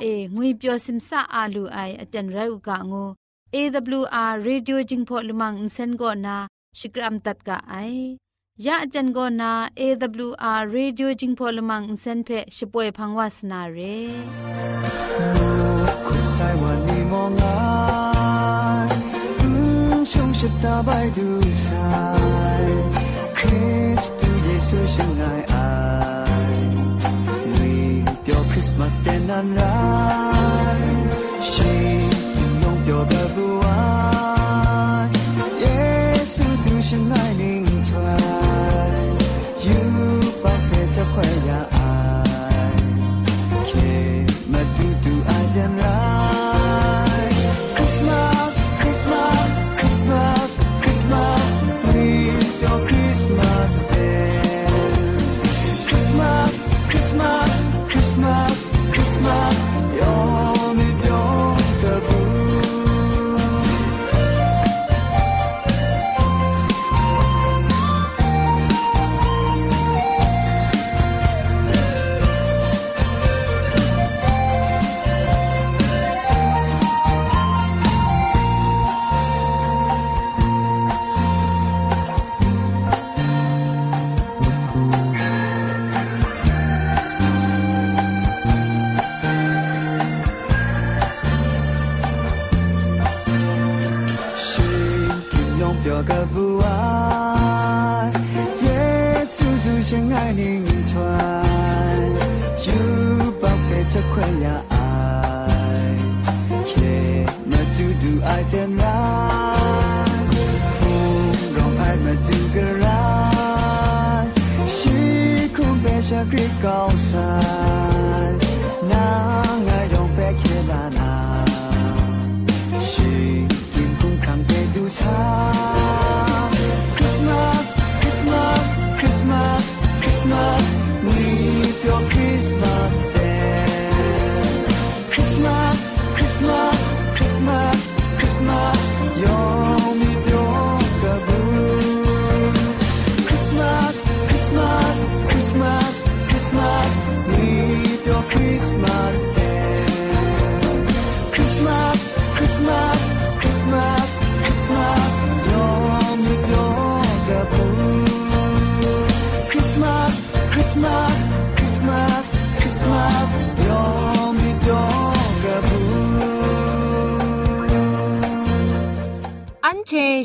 เองวยเปียวซิมซาอาลูไออาจันไรอุกะงู AWR Radio จิงพอลมังอินเซนโกนาชิกรัมตัดกะไอยะจันโกนา AWR Radio จิงพอลมังอินเซนเพชป่วยพังวาสนาเรคุณใส่วันนี้มองอาชงชะตาไปดูสายคริสต์เยซูช่างไง อา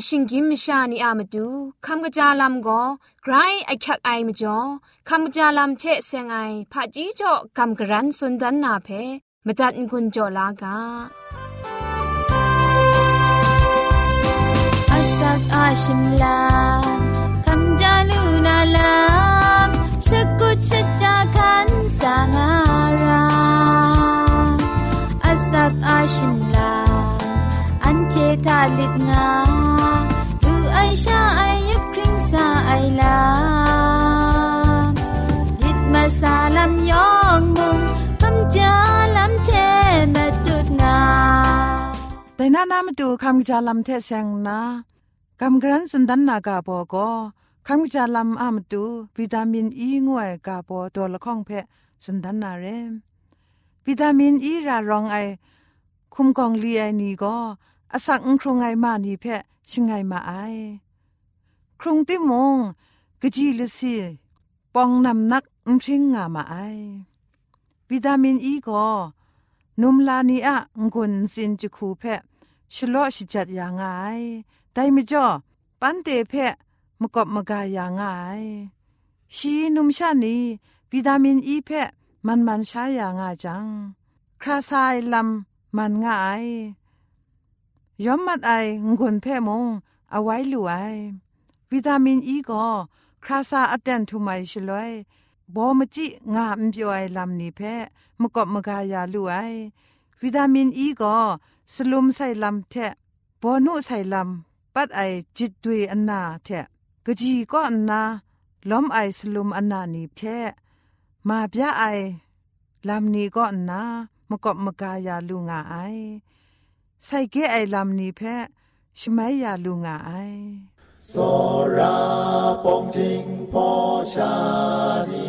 ชิงกิมชานีอามาดูคำกระจาลำก็ไกรไอคักไอมาจ่อคำกระจาลำเชะเซงไอผาจีจ่อคำกระรันสุนดันนาเพมตัดกุญจ่อลากาอาสักอาชิมลาคำจาลูนาลามชกุชจาคันสางาราอาสักอาชิมลา ตาลิดงาดูไอชาไอยับคริงซาไอลาลิดมาซาลำยองมุงคำจาลำเชมาจุดงาแต่น้านามาดูคำกจาลำเทเซงนะคำกรันสุนดันนากาบอก็คำกจาลำอามดูวิตามินอีงวยกาบอตัวละข้องเพะสุนดันนาเรวิตามินอีรารองไอคุมกองลีไอนี่ก็ อสักครุงไอมานี่เพะชิงไงมาไอครุงติมงกะจีลสีปองนำนักอุมชิงงามาไอวิตามินอีก็นุมลานีอะงุนสินจุคูเพะชโลชิจัดย่างไงแต่ไม่จ่อปันเตเพะมกบมกายอย่างไงชีนุมชานีวิตามินอีเพะมันมันใช้อย่างไงจังคราซายลมันง่าย ยอมมัดไองุนเพ่มงเอาไว้ลู่ไอวิตามินอีก็คราซาอัดเดนทุไมชลวยบอมจิงามเปียวไอลำนี้เพ่มกบมกายาลู่ไอวิตามินอีก็สลุมใส่ลำเทะบอนุใส่ลำปัดไอจิตดุยอันนาเทะกะจีก็อันนาล้อมไอสลุมอันนานี้เทะมาบยาไอลำนี้ก็อันนามกบมกายาลูงาไอ ไซเกไอลำนีเพ้ชไมยาลุงาไอโซราปงจิงพอชาดี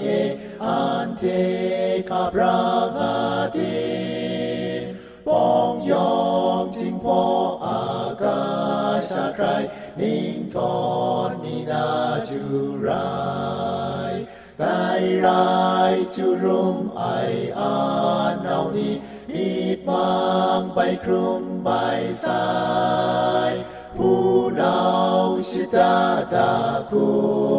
อันเทคาบรางาดีปองยองจิงพออากาชาใครนิ่งทอนมีนาจูไรไกรไรจุรุมไออานเอานี้ อีดบางใบคลุมใบสายผู้ดาวชิตาตาคุ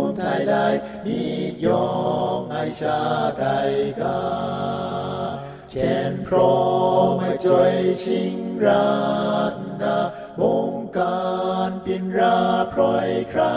มไทยได้นิยองไอชาไทยกาเขีนพร้อมไม่จอยชิงราตนามงการเป็นราพร้อยครา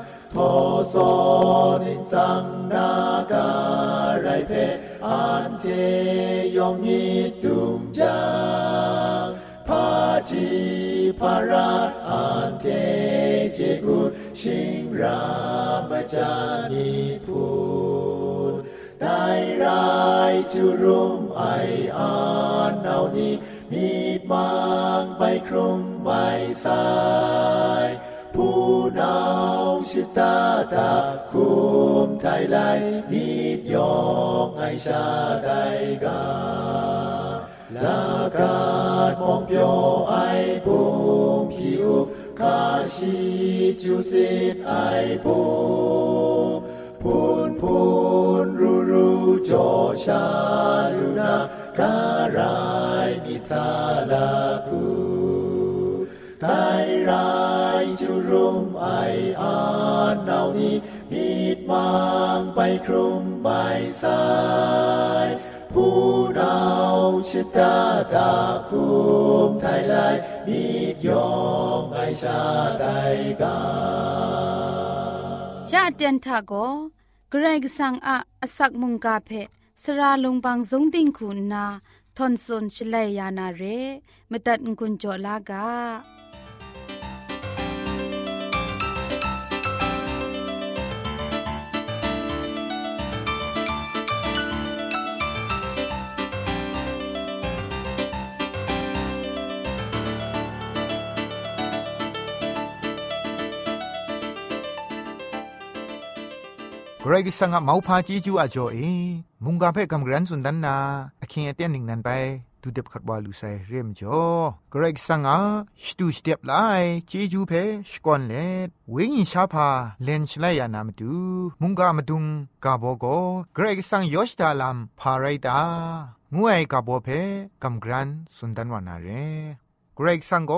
ทอสนิสังนาการไรเพอันเทยมีตุมจาพาจีพาราอันเทเจกุชิงรามจานิพูนได้รายจุรุมไออานเนานี้มีดมังไปครุมใบสา ตาตาคุมไทยไลมีดยองไอชาไดกาลากาดมองเปียวไอปุงผิวคาชีจูสิตไอปุงพูนพูนรูรูจอชาลูนาการายมิทาลาคูไทยรายจุรุมไอ อานเนานี้ มีดมังไปครุมใบสายผู้นาชิตาตาคุมไทยไลมีดยองไอชาไดกาชาเตียนทาโกเกรกสังอะอสักมุงกาเพสราลงบางสงติงคุณนาทอนซนชลัยยานาเรมตัดกุญจลากา เกรกสังอะเมาพาจีจูอะจ่อเอมุงกาเพ่กำกรันสุนดันนาอคิงเอเตียนหนึ่งนันไปดูเด็บขัดวาลูไซเรียมจ่อเกรกสังอะสตูสเตียบไลจีจูเพ่สกอนเลดเวงินชาพาเลนชลยานามตูมุงกามาดุงกาโบโกเกรกสังยอชดาลัมพาไรตางวยกาโบเพ่กำกรันสุนดันวานาเรเกรกสังโก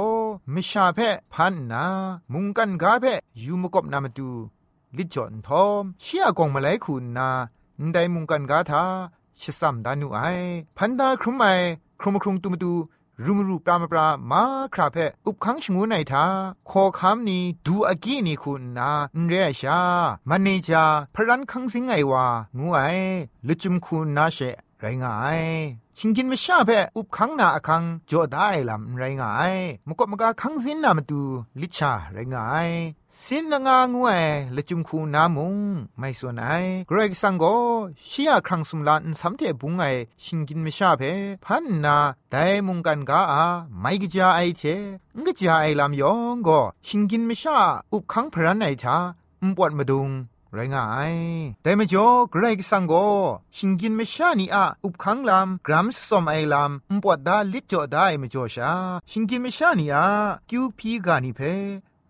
มิชาเพ่พันนา มุงกันกาเพ่ยูมกบนามาตู ลิจอนทอมเชียกองมาไลคุณนาไดมุงกันกาทาชิสัมดานุไอพันดาครุมไอครุมครุงตุมตูรุมรูปรามปรามาคราเพออุบขังชงูไนทาขอคำนี้ดูอากีนี่คุณนาเรียชามันเนจาพรันคังสิงไอวางูไอลุจุมคุณนาเชไรงายชิงกินไม่ชาเพออุบขังนาอคังจอได้ลำไรงายมกบมกาคังสินนามาดูลิชาไรงาย สินงางวยละจุมคูนามุงไม่ส่วนไอเกรกสังโกชียครั้งสุมลานสัมเทบุงไอชิงกินไม่ชาเพพันนาแต่มุงกันกาอาไม่กจาไอเทงกจาไอลำยองก็ชิงกินไม่ชาอุบขังพระนไอทาอุปวดมาดุงไรง่ายแต่มจ่อเกรกสังโกชิงกินไม่ชานีอะอุบขังลำกรัมสอมไอลำอุปวดดาลิจ่อได้มจ่อชาชิงกินไม่ชานีอะคิวพีกานิเพ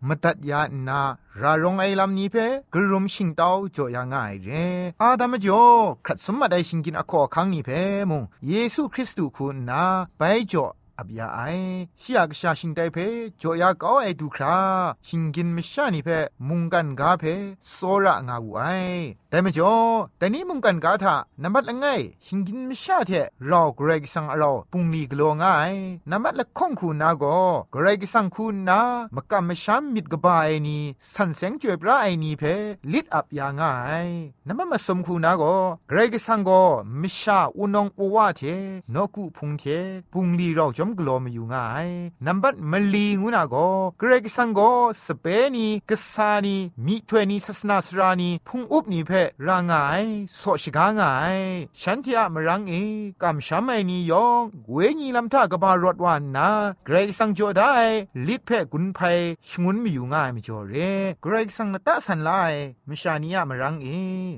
มตัดยานารารงไอลำนี้เพกรุมชิงเต้าจ่อยางง่ายเรอาดามจ่อครัดสมมาได้ชิงกินอคอคังนี้เพมงเยซูคริสต์คุณนาไปจ่ออับยาไอชิยากชาชิงไดเพจอยากเอาไอดูคราชิงกินมิชานีเพมุงกันกาเพโซระงาวูไอ แต่มจ่อแต่นี้มุงกันกาทานับัดละไงชิงกินมิชาเทเราเกรกสังเราปุงลีกลัวง่ายนับัดละข้องคูนาโกเกรกสังคูนามกะมชามมิดกบายนีสันเสงจวยปราไอนีเพลิดอับยาง่ายนับมาสมคูนาโกเกรกสังโกมิชาอุนองปวะเทนกุพุงเทปุงลีเราจอมกลัวมาอยู่ง่ายนับัดมลีงูนาโกเกรกสังโกสเปนีกษานีมีถวยนีศาสนาสรานีพุงอุบนีเพรางายโสชิกางายฉันที่อะมรังเอกำช้ำไอนียองเวญีลำท่ากบารถวานนาเกรกสังโจได้ลิดเพกุนไพชงุนมีอยู่ง่ายไม่จอเรเกรกสังนตะสันไลมชานีอะมรังเอ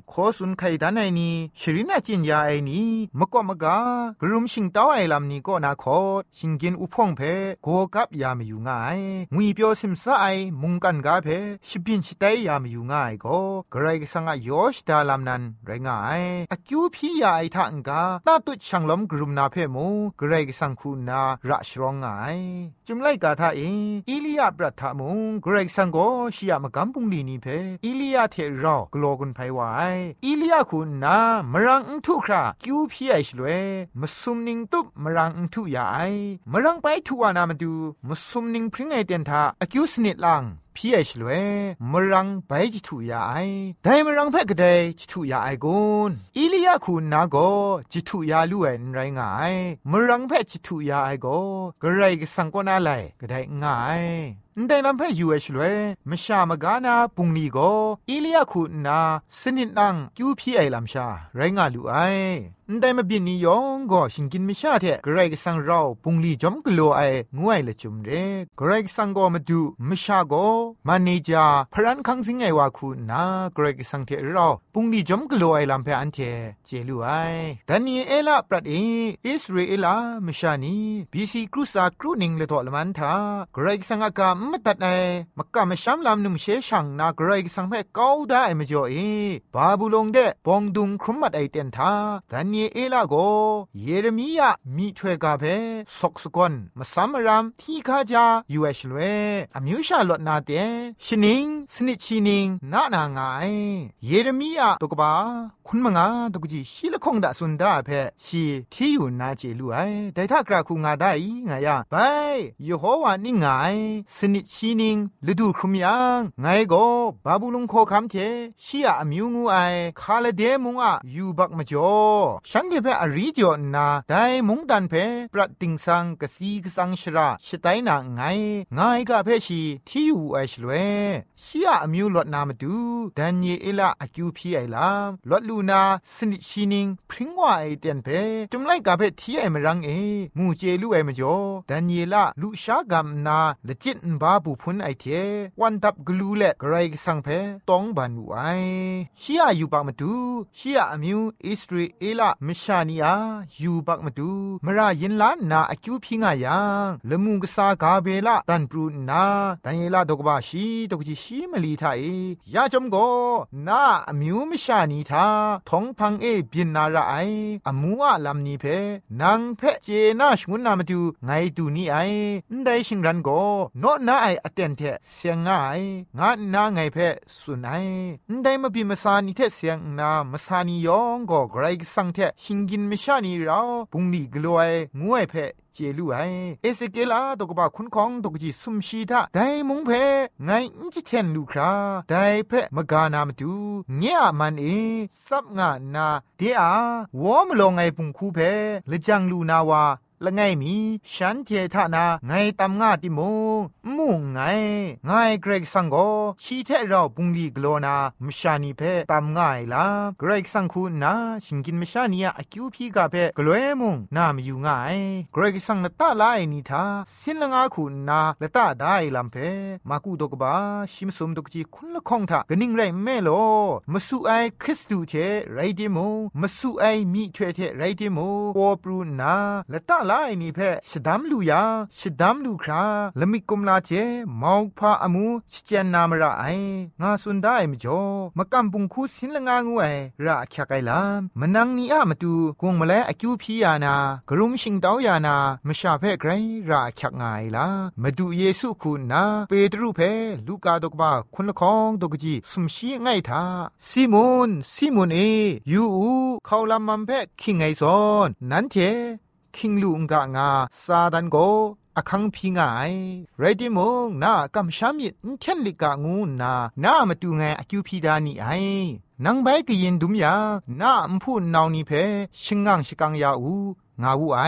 โคสุนไคดันไอนีชรินาจินยาไอนีมกอมกากรุมชิงเต้าไอลำนี้ก็นาคอชิงกินอุพองเพโกกับยาไม่อยู่ง่ายงุยเปียวซิมซาไอมุงกันกาเพชิบินชิไตยาไม่อยู่ง่ายก็เกรกสังอะยอชดาลำนั้นไรงายอคิวพี่ยาไอทังกาตาตุช่างล้มกรุมนาเพมูเกรกสังคูนาระชรองไงจุมไลกาทาเออิลียาปรัฐามุงเกรกสังโกชิยามกัมปุงลีนีเพอิลียาเทรอกลอกุนไพวายอิลียาคุณนามรังอุทุคราคิวพี่ไอชลเวมสุมนิงตุบมรังอุทุยาไอมรังไปทุวานามดูมสุมนิงพริ้งไอเตียนทาอคิวสนิดลัง พี่เอชลเวมรังไปจิตุยาไอไดมรังเพ่กเดจิตุยาไอกุนอิลียาคูนาโกจิตุยาลูเอนไรงายมรังเพ่จิตุยาไอโกกระไรกสังกนาไลก็ได้ง่าย แต่ลำเพ่ยูเอชลเวมชามกานาปุงนีโกอิลียาคูนาสนิดนังคิวพี่ไอลำชาไรงาลูไอแต่มาบินนิยองก็ชิงกินไม่ชาเทกระไรกสังเราปุงลีจอมกลัวไองวยละจุมเรกระไรกสังก็มาดูไม่ชาโกมันนี่จาพรันคังสิงไงว่าคุณนาเกรกสังเทเราปุงดีจอมกลัวไอลำเพออันเทเจลูไอดันนี่เอลาปรัดเออิสราเอลามชานีบีซีครูสาครูนิงเลตอลมันทาเกรกสังอากาไม่ตัดไอมักกะมชามลำนุ่มเชชังนาเกรกสังเพก้าวได้ไม่จ่อเอบาบูลงเดปองดุงครุมมัดไอเตียนทาดันนี่เอลาโกเยเรมียามีถวยกาเพสกสกอนมาซัมรามที่ข้าจายูเอชลเวอมิวชาลดนาเตชนิงสนิชินิงนานาไงเยเรมียาตกบาคุณมงาตกจีชิลคงดาสุนดาเพชีที่อยู่นาเจลูไอแต่ถ้ากราคูงาได้ไงยาไปยโฮวานี่ไงสนิชินิงฤดูครุมยังไงก็บาบูลุงโคคำเทชียอมิวงูไอคาเลเดมุงอะยูบักมาจ่อฉันเทเพอรีจอนาได้มุงดันเพปรัดติงสังกสีกสังชราชไตนาไงไงกะเพชีที่อยู่ไอชลเวชียอมิวลดนามาดูดันเยเอลาอคิวพีไอลามลดลูนาสนิชินิงพริงว่าไอเตียนเพจุมไลกาเพทีไอมรังเอมูเจลูไอมจ่อดันเยลาลุชากามนาละจิตบาบุพุนไอเทวันดับกลูเละกรสังเพตองบันอูไอชียอยู่ปากมาดูชียอมิวอิสราเอลมิชานีอาอยู่ปากมาดูมรายินลานนาอคิวพิงายังละมุงกษากาเบละตันปรูนาดันเยลาดกบาชีดกจิชีมลีทาเอยาจมโกนาอมิวมิชานีทาทองพังเอบินนาระไออมัวลำนีเพนางเพเจนาชงุนนามาดูไงดูนี่ไอได้ชิงรันโกโนนาไออเตนเทเสียงง่ายงานาไงเพสุนไอได้มาบิมาสานีเทเสียงนามาสานียองก็ไกรสังเทชิงกินไมิชานีเราปุงนีกลัวงวยเพเจลูไอเอสเกลาตกบะคุณของตกจีสุมชีทาไดมุงเพไงอิจิเทนลูคราไดเพมกานามตูเงียมันเอซับงานาเดียวอมลงไงปุงคูเพละจังลูนาวา ละไงมีฉันเททานาไงตำงาติโมมุงไงไงเกรกสังโกชีเทเราปุงลีกโลนามชานีเพตำง่ายละเกรกสังคูนาชิงกินมชานียอคิวพีกาเพกลวยมุงนามอยู่ง่ายเกรกสังละตาลายนีทาสินละงาคูนาละตาได้ลำเพมากูดกบาชิมสมดกจีคุณละคงทากนิ่งไรแม่โลมาสู่ไอคริสตูเทไรดิโมมาสู่ไอมีเทเทไรดิโมปอปรูนาละตาลายนีเพชดามลูยาชดามลูคราละมิกุมลาเจมาวพาอมูชเจนนามระไองาสุนได้มจ่อมกำปุงคูสินละงางูไอระคยไกลามมนังนีอะมาตูกงมาแลอคิวพียานากรุมชิงดาวยานามชาเพไกรระคยงายลามาดูเยซูคุณนาเปตรูเพลูกาดกบาคุณละคองดกจีสมชีง่ายทาซิมอนซิมอนเอยูอูเขาลำมันเพคิงไงซอนนั้นเท คิงลูงกางาซาดันโกอคังพิงายไรดิมงนากำชามิดเทนลิกางูนานามาตูไงอคิวพีดานีไอนังใบกยินดุมยานาอมพูนนาวนีเพชิงงังชิกังยาอู งาวูไอ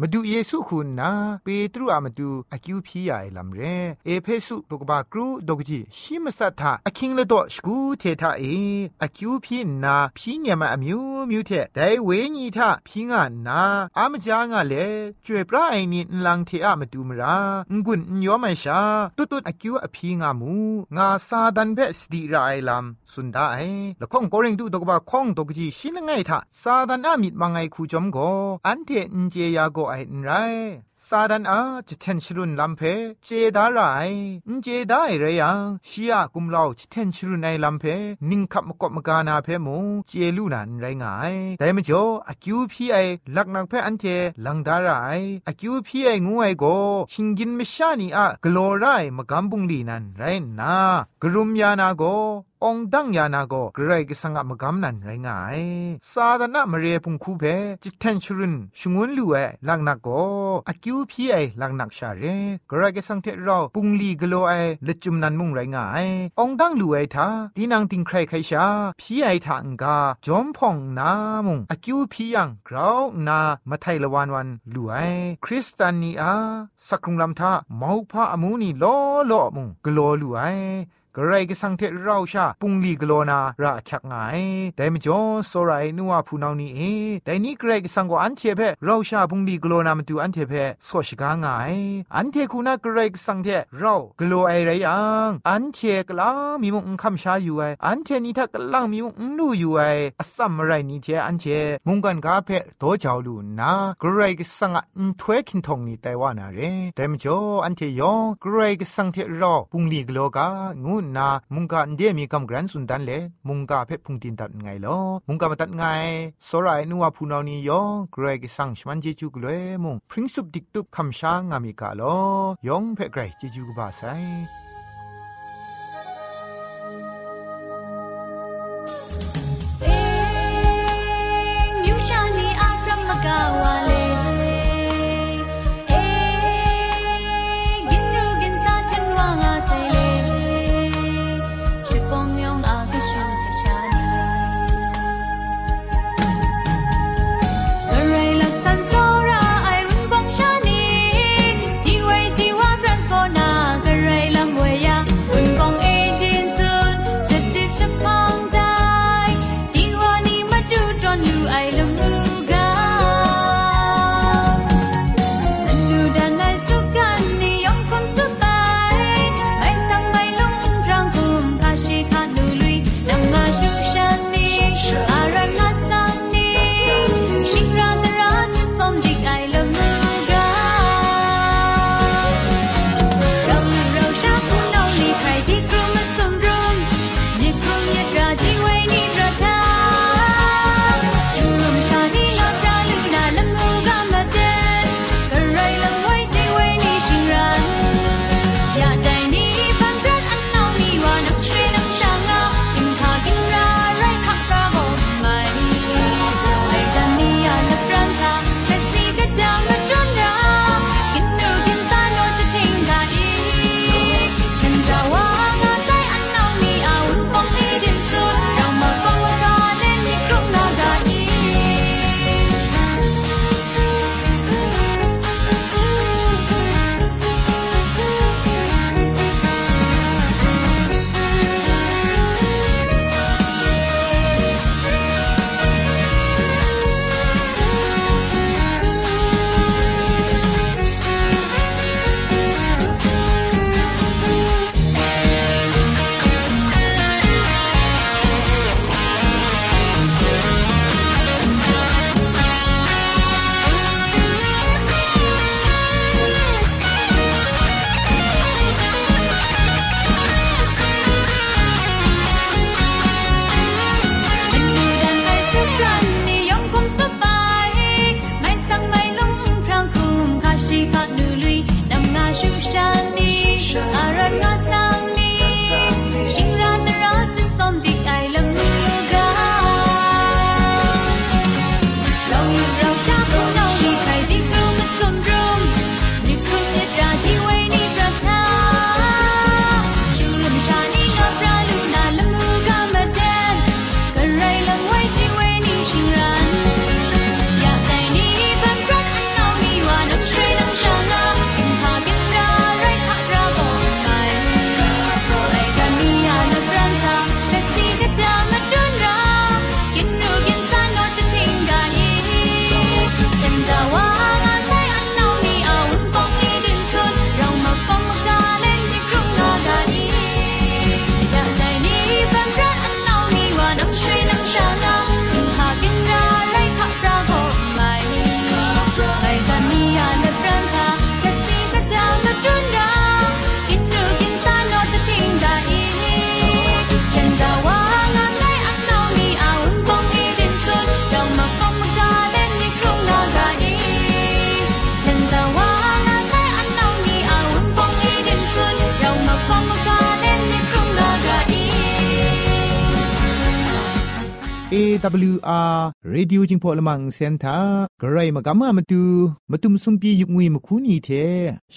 มาดูเยซูคุณนาเปตรูอามาดูอคิวพียาไอลัมเรเอเพสุตกบากรูดกจีชิมสัทธาอคิงเลดอสกูเททาเออคิวพีนาพีเนมาอมิวมิวเทไดเวญีทาพีงานาอามจางาเลจวยปราไอนีลังเทอะมาดูมรางุนยอมชาตุตุอคิวอพีงามูงาซาดันเบสติราไอลัมสุนดาไอละข้องโกเริงดูดกบาข้องดกจีชินไงทาซาดันอามิดมังไงคูจอมโกอัน เทนเจยาโกไอไรซาดันอาจิเทนชรุนลัมเพเจดาไรนเจดาไอเรยังชียกุมลาวจิเทนชรุนไอลัมเพนิ่งคับมกบมกานาเพมงเจลูนันไรงายแต่มจ่ออคิวพีไอลักนักเพอันเทลังดาไรอคิวพีไองวยโกชิงกินมชานีอะกลอไรมกัมบุงลีนันไรนากรุมยานาโก องดังยานาโกเกรกสังกมกำนันไรงายซาดานะมเรพุงคูเพจิตเทนชรุนชงวนลูเอลังนักโกอคิวพีไอลังนักชาเรเกรกสังเทเราปุงลีกโลไอละจุมนันมุงไรงายองดังลูไอทาดีนางติงใครใครชาพีไอทางกาจอมพองนามุงอคิวพียังกราวนามาไทยละวันวันลูไอคริสตานีอาสักครุงลำทามาวพาอมูนีลอลอมุงกลัวลูไอ กระไรก็สังเทเราชาปุงลีกโลนาระชักไงแต่มจ่อสไรนัวผู้นานี่เอแต่นี้เกรกสังกอันเทเพเราชาปุงลีกโลนามาดูอันเทเพสอชกาไงอันเทคูนาเกรกสังเทเรากโลไอไรยังอันเทกลามีมุงคำชาอยู่ไออันเทนี่ถ้ากลังมีมุงลูอยู่ไออสัมไรนี่เทอันเทมุงกันกาเพโตจาลูนาเกรกสังอันทเวคินทงนี่แต่ว่านาเรแต่มจ่ออันเทยองเกรกสังเทเราปุงลีกโลกางูนามุงกาเดียมีกำกรันสุนดันเลมุงกาเพพุงตินตัดไงลอมุงกามาตัดไงสรายนัวพูนานียอเกรกสังชมันเจจูกเลยมุงพริ้งสุบดิกตุบคำช้างามีกาลอยองเพไกรเจจูกบาไซ New shiny abram magawale Ginru AWR Radio จิงพอลมังเซนทากระไรมากำมามาดูมาตุมซุมปียุกงุยมาคูนีเท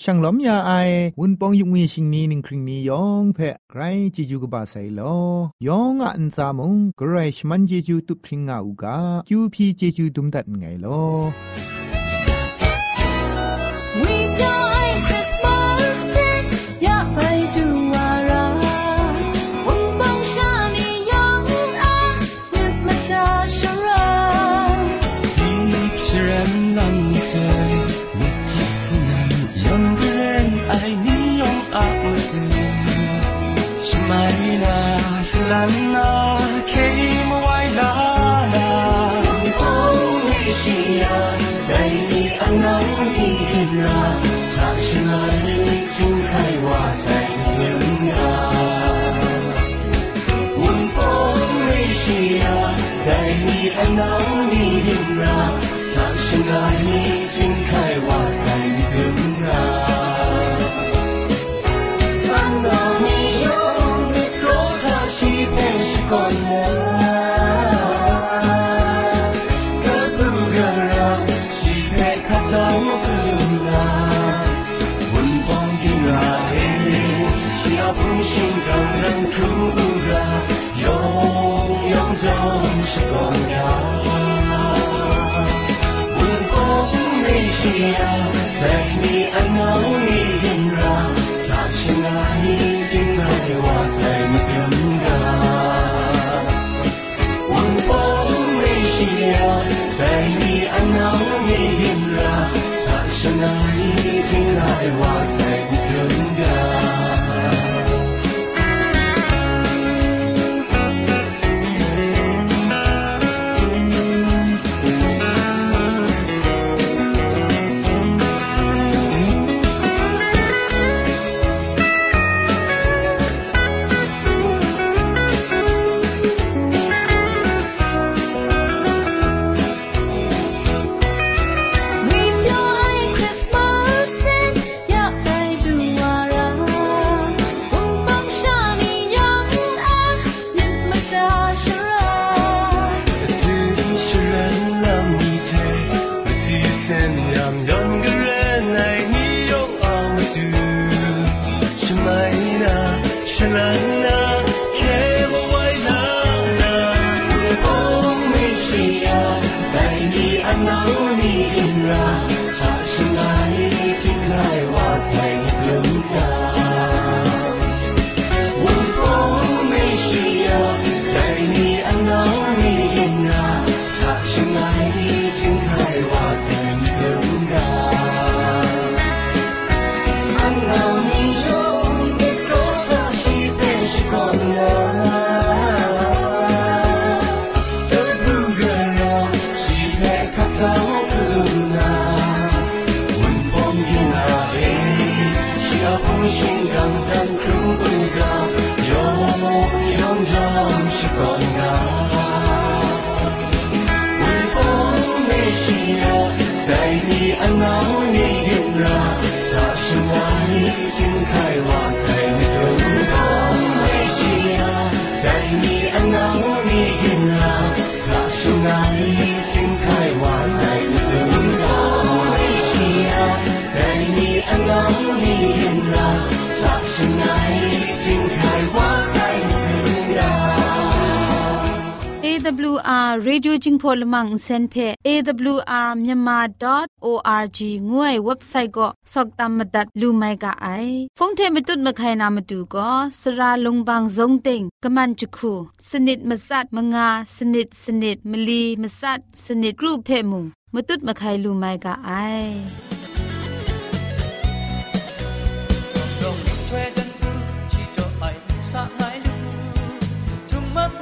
ช่างล้อมยาไอวุนปองยุกงุยชิงนีนึงคริงนียองแพะไกรจิจูกบาไซโลยองอันซามงกระไรชมันจิจูตุพริงอาอูกาคิวพีจิจูตุมดัดไงโล 藏心的秘境没需要带你爱闹你人啊，他是爱进来哇塞你等个。温风没需要带你安闹你点燃，他是那已经来哇塞你等 night. AWR Radio จิงพอลมังเซนเพ AWR myanmar.org งวยเว็บไซต์ก็สอกตามมาดัดลูไมกะไอฟงเทมตุดมาไข่นามาดูก็สราลงบางซงเต็งกะมันจุคูสนิดมาสัดมงาสนิดสนิดมลีมาสัดสนิดรูปเพมุงมาตุดมาไข่ลูไมกะไอ đồng thuê chân tu chỉ cho ai sa ngai lu chung mắt ngơ si